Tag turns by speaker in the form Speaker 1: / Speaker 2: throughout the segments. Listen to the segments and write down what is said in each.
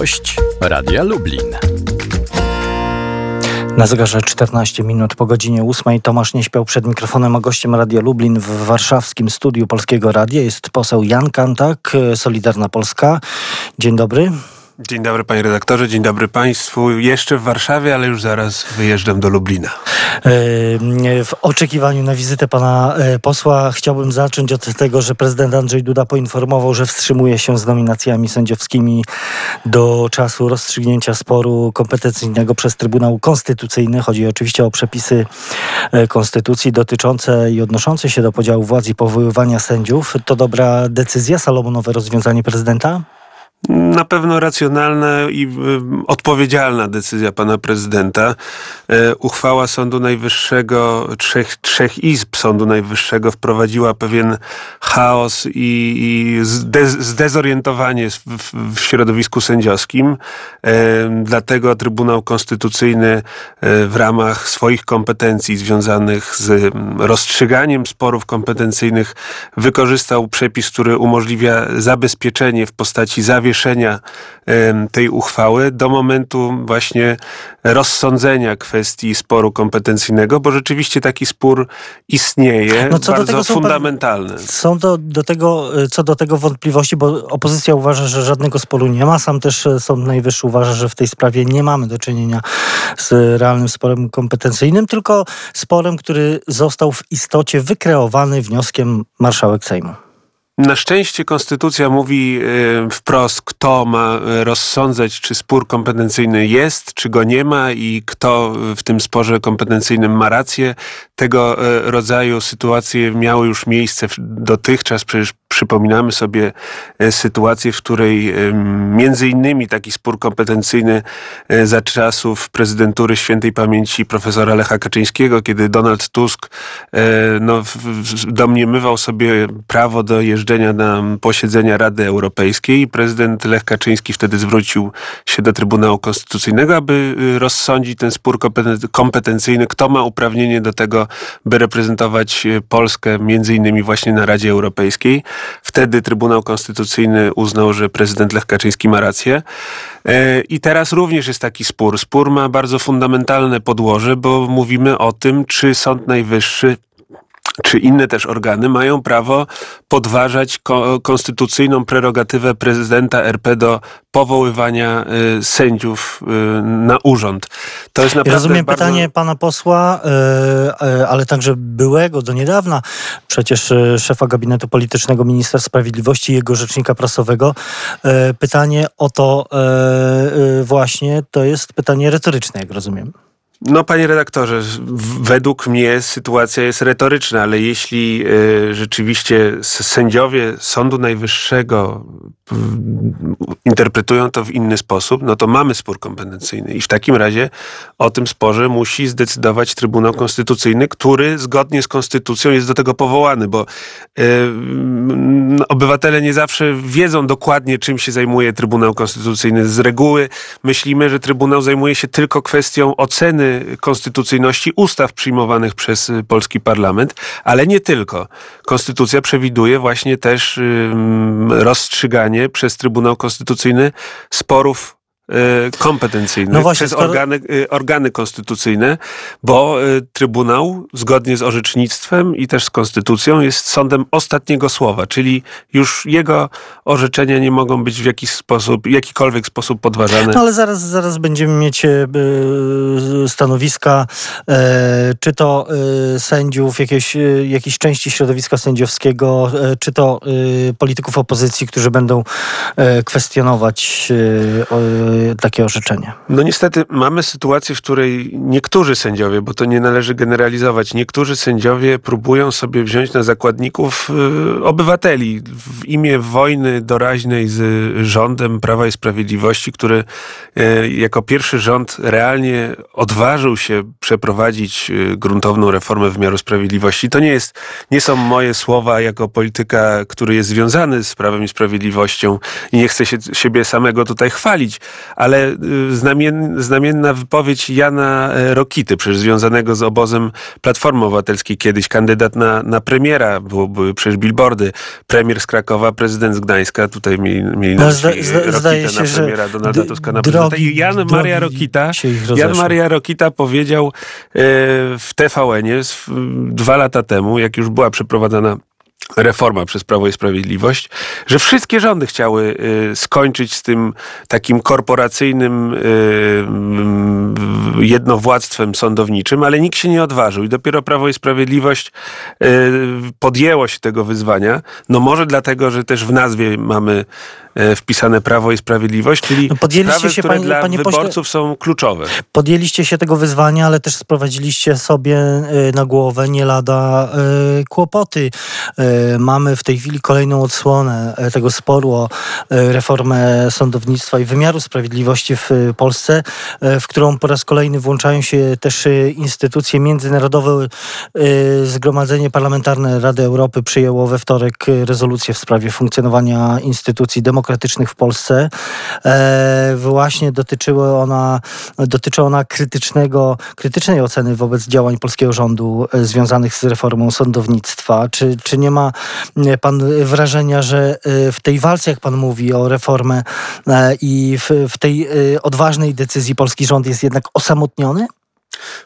Speaker 1: Gość Radia Lublin.
Speaker 2: Na zegarze 14 minut po godzinie 8 Tomasz nie śpiał przed mikrofonem, a gościem Radia Lublin w warszawskim studiu Polskiego Radia jest poseł Jan Kantak, Solidarna Polska. Dzień dobry.
Speaker 3: Dzień dobry panie redaktorze, dzień dobry państwu. Jeszcze w Warszawie, ale już zaraz wyjeżdżam do Lublina.
Speaker 2: E, w oczekiwaniu na wizytę pana e, posła chciałbym zacząć od tego, że prezydent Andrzej Duda poinformował, że wstrzymuje się z nominacjami sędziowskimi do czasu rozstrzygnięcia sporu kompetencyjnego przez Trybunał Konstytucyjny. Chodzi oczywiście o przepisy e, konstytucji dotyczące i odnoszące się do podziału władzy i powoływania sędziów. To dobra decyzja, salomonowe rozwiązanie prezydenta?
Speaker 3: Na pewno racjonalna i odpowiedzialna decyzja pana prezydenta. E, uchwała Sądu Najwyższego, trzech, trzech izb Sądu Najwyższego wprowadziła pewien chaos i, i zdezorientowanie w, w, środowisku sędziowskim. E, dlatego Trybunał Konstytucyjny e, w ramach swoich kompetencji związanych z rozstrzyganiem sporów kompetencyjnych wykorzystał przepis, który umożliwia zabezpieczenie w postaci zawieszenia zawieszenia tej uchwały do momentu właśnie rozsądzenia kwestii sporu kompetencyjnego, bo rzeczywiście taki spór istnieje, no co bardzo do tego fundamentalny.
Speaker 2: Są do, do tego, co do tego wątpliwości, bo opozycja uważa, że żadnego sporu nie ma. Sam też e, Sąd Najwyższy uważa, że w tej sprawie nie mamy do czynienia z realnym sporem kompetencyjnym, tylko sporem, który został w istocie wykreowany wnioskiem marszałek Sejmu.
Speaker 3: Na szczęście konstytucja mówi e, wprost, kto ma e, rozsądzać, czy spór kompetencyjny jest, czy go nie ma i kto w tym sporze kompetencyjnym ma rację. Tego e, rodzaju sytuacje miały już miejsce dotychczas. Przecież przypominamy sobie sytuację, w której między innymi taki spór kompetencyjny za czasów prezydentury świętej pamięci profesora Lecha Kaczyńskiego, kiedy Donald Tusk no, domniemywał sobie prawo do jeżdżenia na posiedzenia Rady Europejskiej. Prezydent Lech Kaczyński wtedy zwrócił się do Trybunału Konstytucyjnego, aby rozsądzić ten spór kompetencyjny, kto ma uprawnienie do tego, by reprezentować Polskę między innymi właśnie na Radzie Europejskiej. Wtedy Trybunał Konstytucyjny uznał, że prezydent Lech Kaczyński ma rację. E, I teraz również jest taki spór. Spór ma bardzo fundamentalne podłoże, bo mówimy o tym, czy Sąd Najwyższy czy inne też organy mają prawo podważać ko konstytucyjną prerogatywę prezydenta RP do powoływania y, sędziów y, na urząd.
Speaker 2: To jest naprawdę Rozumiem bardzo... pytanie pana posła, y, y, ale także byłego do niedawna przecież y, szefa gabinetu politycznego ministra sprawiedliwości i jego rzecznika prasowego. Y, pytanie o to właśnie, to jest pytanie retoryczne, jak rozumiem.
Speaker 3: No, panie redaktorze, według mnie sytuacja jest retoryczna, ale jeśli y, rzeczywiście sędziowie Sądu Najwyższego y, interpretują to w inny sposób, no to mamy spór kompetencyjny. I w takim razie o tym sporze musi zdecydować Trybunał Konstytucyjny, który zgodnie z Konstytucją jest do tego powołany, bo y, obywatele nie zawsze wiedzą dokładnie, czym się zajmuje Trybunał Konstytucyjny. Z reguły myślimy, że Trybunał zajmuje się tylko kwestią oceny konstytucyjności ustaw przyjmowanych przez polski parlament, ale nie tylko. Konstytucja przewiduje właśnie też rozstrzyganie przez Trybunał Konstytucyjny sporów Y, kompetencyjnych no właśnie, przez skoro... organy, y, organy konstytucyjne, bo y, Trybunał zgodnie z orzecznictwem i też z konstytucją jest sądem ostatniego słowa, czyli już jego orzeczenia nie mogą być w jakiś sposób, jakikolwiek sposób podważane.
Speaker 2: No ale zaraz, zaraz będziemy mieć stanowiska, e, czy to sędziów, jakieś, jakiejś części środowiska sędziowskiego, e, czy to polityków opozycji, którzy będą e, kwestionować takie orzeczenie?
Speaker 3: No niestety mamy sytuację, w której niektórzy sędziowie, bo to nie należy generalizować, niektórzy sędziowie próbują sobie wziąć na zakładników y, obywateli w imię wojny doraźnej z rządem Prawa i Sprawiedliwości, który y, jako pierwszy rząd realnie odważył się przeprowadzić y, gruntowną reformę wymiaru sprawiedliwości. To nie jest, nie są moje słowa jako polityka, który jest związany z Prawem i Sprawiedliwością i nie chcę się, siebie samego tutaj chwalić, ale y, znamien, znamienna wypowiedź Jana e, Rokity, przecież związanego z obozem Platformy Obywatelskiej, kiedyś kandydat na, na premiera, było, były przecież billboardy, premier z Krakowa, prezydent z Gdańska, tutaj mieli, mieli
Speaker 2: No,
Speaker 3: na
Speaker 2: zda-
Speaker 3: myśli
Speaker 2: zda- zdaje się,
Speaker 3: na
Speaker 2: że
Speaker 3: premiera Donalda Tuska na
Speaker 2: drogi-
Speaker 3: prezydenta. I Jan Maria
Speaker 2: drogi
Speaker 3: Rokita, Jan. Maria Rokita powiedział e, w TVN-ie s- dwa lata temu, jak już była przeprowadzana reforma przez Prawo i Sprawiedliwość, że wszystkie rządy chciały y, skończyć z tym takim korporacyjnym y, mm, jednowładztwem sądowniczym, ale nikt się nie odważył i dopiero Prawo i Sprawiedliwość y, podjęło się tego wyzwania. No może dlatego, że też w nazwie mamy wpisane Prawo i Sprawiedliwość, czyli
Speaker 2: No podjęliście
Speaker 3: sprawy,
Speaker 2: się,
Speaker 3: które
Speaker 2: panie-
Speaker 3: dla
Speaker 2: panie pośle-
Speaker 3: wyborców są kluczowe.
Speaker 2: Podjęliście się tego wyzwania, ale też sprowadziliście sobie y, na głowę nie lada y, kłopoty. Y, Mamy w tej chwili kolejną odsłonę y, tego sporu o y, reformę sądownictwa i wymiaru sprawiedliwości w Polsce, w którą po raz kolejny włączają się też instytucje międzynarodowe. Zgromadzenie Parlamentarne Rady Europy przyjęło we wtorek rezolucję w sprawie funkcjonowania instytucji demokratycznych w Polsce. E, Właśnie dotyczyły ona, dotyczy ona krytycznego, krytycznej oceny wobec działań polskiego rządu e, związanych z reformą sądownictwa. Czy, czy nie ma e, pan wrażenia, że e, w tej walce, jak pan mówi o reformę e, i w, w tej e, odważnej decyzji polski rząd jest jednak osamotniony?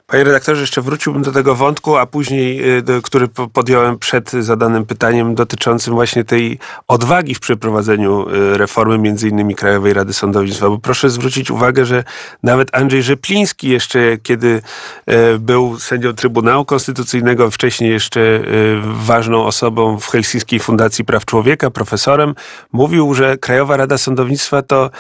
Speaker 3: Panie redaktorze, jeszcze wróciłbym do tego wątku, a później, y, który po- podjąłem przed zadanym pytaniem dotyczącym właśnie tej odwagi w przeprowadzeniu y, reformy między innymi Krajowej Rady Sądownictwa. Bo proszę zwrócić uwagę, że nawet Andrzej Rzepliński jeszcze, kiedy y, był sędzią Trybunału Konstytucyjnego, wcześniej jeszcze ważną osobą w Helsińskiej Fundacji Praw Człowieka, profesorem, mówił, że Krajowa Rada Sądownictwa to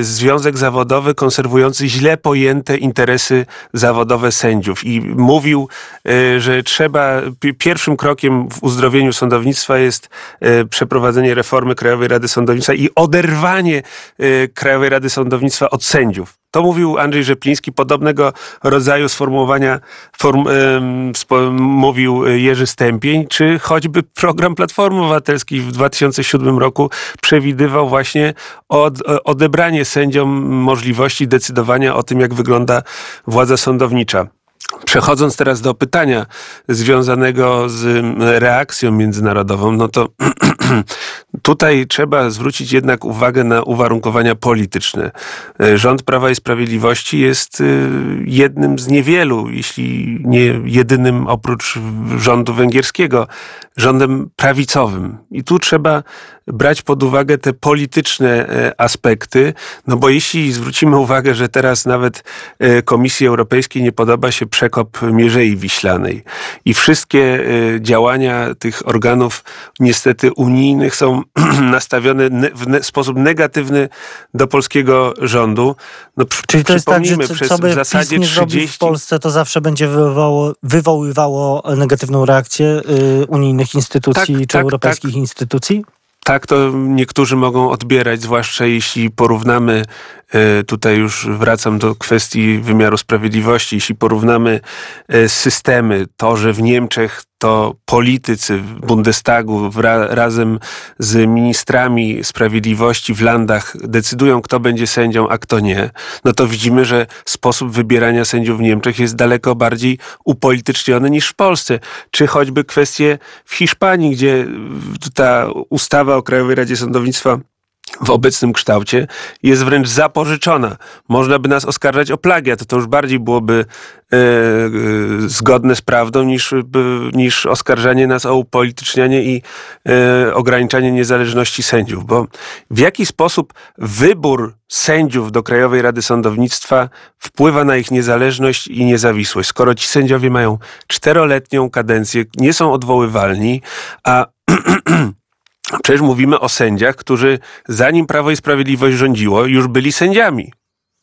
Speaker 3: związek zawodowy konserwujący źle pojęte interesy zawodowe sędziów i mówił, y, że trzeba, pi- pierwszym krokiem w uzdrowieniu sądownictwa jest y, przeprowadzenie reformy Krajowej Rady Sądownictwa i oderwanie y, Krajowej Rady Sądownictwa od sędziów. To mówił Andrzej Rzepliński, podobnego rodzaju sformułowania form, ym, mówił Jerzy Stępień, czy choćby program Platformy Obywatelskiej w 2007 roku przewidywał właśnie od, odebranie sędziom możliwości decydowania o tym, jak wygląda władza sądownicza. Przechodząc teraz do pytania związanego z reakcją międzynarodową, no to tutaj trzeba zwrócić jednak uwagę na uwarunkowania polityczne. E, Rząd Prawa i Sprawiedliwości jest y, jednym z niewielu, jeśli nie jedynym oprócz rządu węgierskiego, rządem prawicowym. I tu trzeba brać pod uwagę te polityczne e, aspekty, no bo jeśli zwrócimy uwagę, że teraz nawet e, Komisji Europejskiej nie podoba się przekop Mierzei Wiślanej i wszystkie e, działania tych organów niestety unijnych są nastawione ne- w ne- sposób negatywny do polskiego rządu. No,
Speaker 2: Czyli to jest tak, że
Speaker 3: przez
Speaker 2: co by
Speaker 3: w zasadzie
Speaker 2: PiS nie zrobił
Speaker 3: 30
Speaker 2: w Polsce, to zawsze będzie wywoływało, wywoływało negatywną reakcję y, unijnych instytucji
Speaker 3: Tak,
Speaker 2: czy
Speaker 3: tak,
Speaker 2: europejskich instytucji?
Speaker 3: Tak to niektórzy mogą odbierać, zwłaszcza jeśli porównamy, e, tutaj już wracam do kwestii wymiaru sprawiedliwości, jeśli porównamy e, systemy, to, że w Niemczech to politycy Bundestagu razem z ministrami sprawiedliwości w landach decydują, kto będzie sędzią, a kto nie, no to widzimy, że sposób wybierania sędziów w Niemczech jest daleko bardziej upolityczniony niż w Polsce. Czy choćby kwestie w Hiszpanii, gdzie ta ustawa o Krajowej Radzie Sądownictwa w obecnym kształcie jest wręcz zapożyczona. Można by nas oskarżać o plagiat. To już bardziej byłoby e, e, zgodne z prawdą niż, niż oskarżanie nas o upolitycznianie i e, ograniczanie niezależności sędziów. Bo w jaki sposób wybór sędziów do Krajowej Rady Sądownictwa wpływa na ich niezależność i niezawisłość? Skoro ci sędziowie mają czteroletnią kadencję, nie są odwoływalni, a Przecież mówimy o sędziach, którzy zanim Prawo i Sprawiedliwość rządziło, już byli sędziami.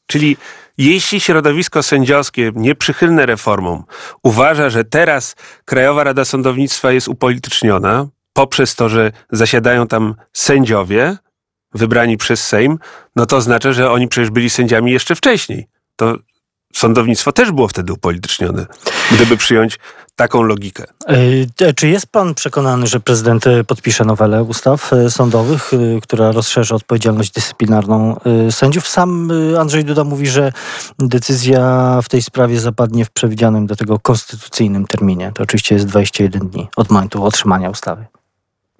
Speaker 3: Czyli jeśli środowisko sędziowskie, nieprzychylne reformom, uważa, że teraz Krajowa Rada Sądownictwa jest upolityczniona poprzez to, że zasiadają tam sędziowie wybrani przez Sejm, no to oznacza, że oni przecież byli sędziami jeszcze wcześniej. To sądownictwo też było wtedy upolitycznione, gdyby przyjąć taką logikę.
Speaker 2: E, czy jest pan przekonany, że prezydent e, podpisze nowelę ustaw e, sądowych, która rozszerzy odpowiedzialność dyscyplinarną sędziów? Sam Andrzej Duda mówi, że decyzja w tej sprawie zapadnie w przewidzianym do tego konstytucyjnym terminie. To oczywiście jest 21 dni od momentu otrzymania ustawy.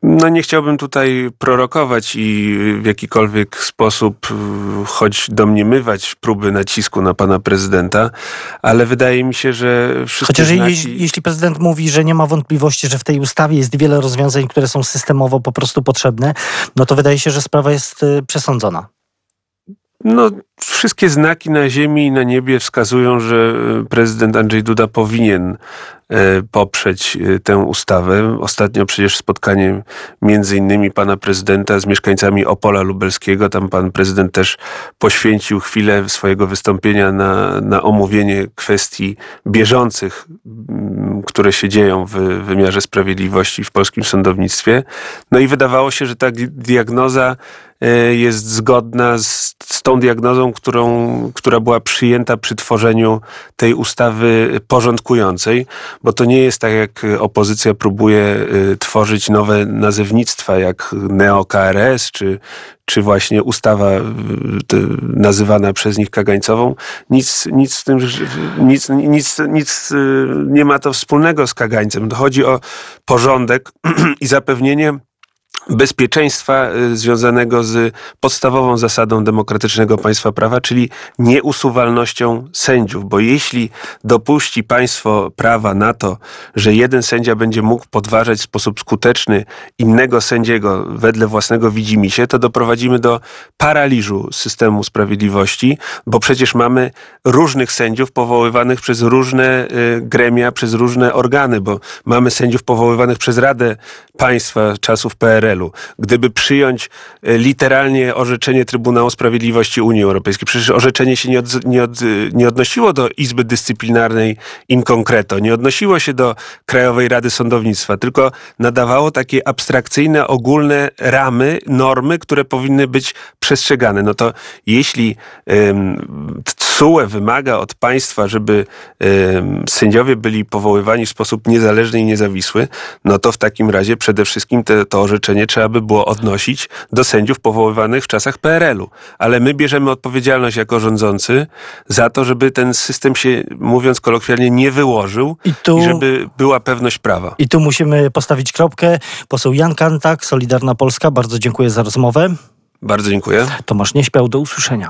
Speaker 3: No nie chciałbym tutaj prorokować i w jakikolwiek sposób y, choć domniemywać próby nacisku na pana prezydenta, ale wydaje mi się, że wszystkie
Speaker 2: Chociaż
Speaker 3: znaki...
Speaker 2: jeśli, jeśli prezydent mówi, że nie ma wątpliwości, że w tej ustawie jest wiele rozwiązań, które są systemowo po prostu potrzebne, no to wydaje się, że sprawa jest y, przesądzona.
Speaker 3: No, wszystkie znaki na ziemi i na niebie wskazują, że y, prezydent Andrzej Duda powinien E, poprzeć e, tę ustawę. Ostatnio przecież spotkanie między innymi pana prezydenta z mieszkańcami Opola Lubelskiego. Tam pan prezydent też poświęcił chwilę swojego wystąpienia na, na omówienie kwestii bieżących, które się dzieją w wymiarze sprawiedliwości w polskim sądownictwie. No i wydawało się, że ta diagnoza e, jest zgodna z, z tą diagnozą, którą, która była przyjęta przy tworzeniu tej ustawy porządkującej bo to nie jest tak, jak opozycja próbuje y, tworzyć nowe nazewnictwa, jak neo-KRS, czy, czy właśnie ustawa y, nazywana przez nich kagańcową. Nic, nic z tym, nic, nic, nic y, nie ma to wspólnego z kagańcem. Chodzi o porządek i zapewnienie bezpieczeństwa y, związanego z podstawową zasadą demokratycznego państwa prawa, czyli nieusuwalnością sędziów. Bo jeśli dopuści państwo prawa na to, że jeden sędzia będzie mógł podważać w sposób skuteczny innego sędziego wedle własnego widzimisię, to doprowadzimy do paraliżu systemu sprawiedliwości, bo przecież mamy różnych sędziów powoływanych przez różne y, gremia, przez różne organy, bo mamy sędziów powoływanych przez Radę Państwa czasów PRL, Gdyby przyjąć e, literalnie orzeczenie Trybunału Sprawiedliwości Unii Europejskiej, przecież orzeczenie się nie, od, nie, od, nie odnosiło do Izby Dyscyplinarnej in concreto, nie odnosiło się do Krajowej Rady Sądownictwa, tylko nadawało takie abstrakcyjne, ogólne ramy, normy, które powinny być przestrzegane. No to jeśli um, TSUE wymaga od państwa, żeby sędziowie byli powoływani w sposób niezależny i niezawisły, no to w takim razie przede wszystkim te, to orzeczenie trzeba by było odnosić do sędziów powoływanych w czasach PRL-u. Ale my bierzemy odpowiedzialność jako rządzący za to, żeby ten system się, mówiąc kolokwialnie, nie wyłożył i, tu, i żeby była pewność prawa.
Speaker 2: I tu musimy postawić kropkę. Poseł Jan Kantak, Solidarna Polska, bardzo dziękuję za rozmowę.
Speaker 3: Bardzo dziękuję.
Speaker 2: Tomasz nie śpiał, do usłyszenia.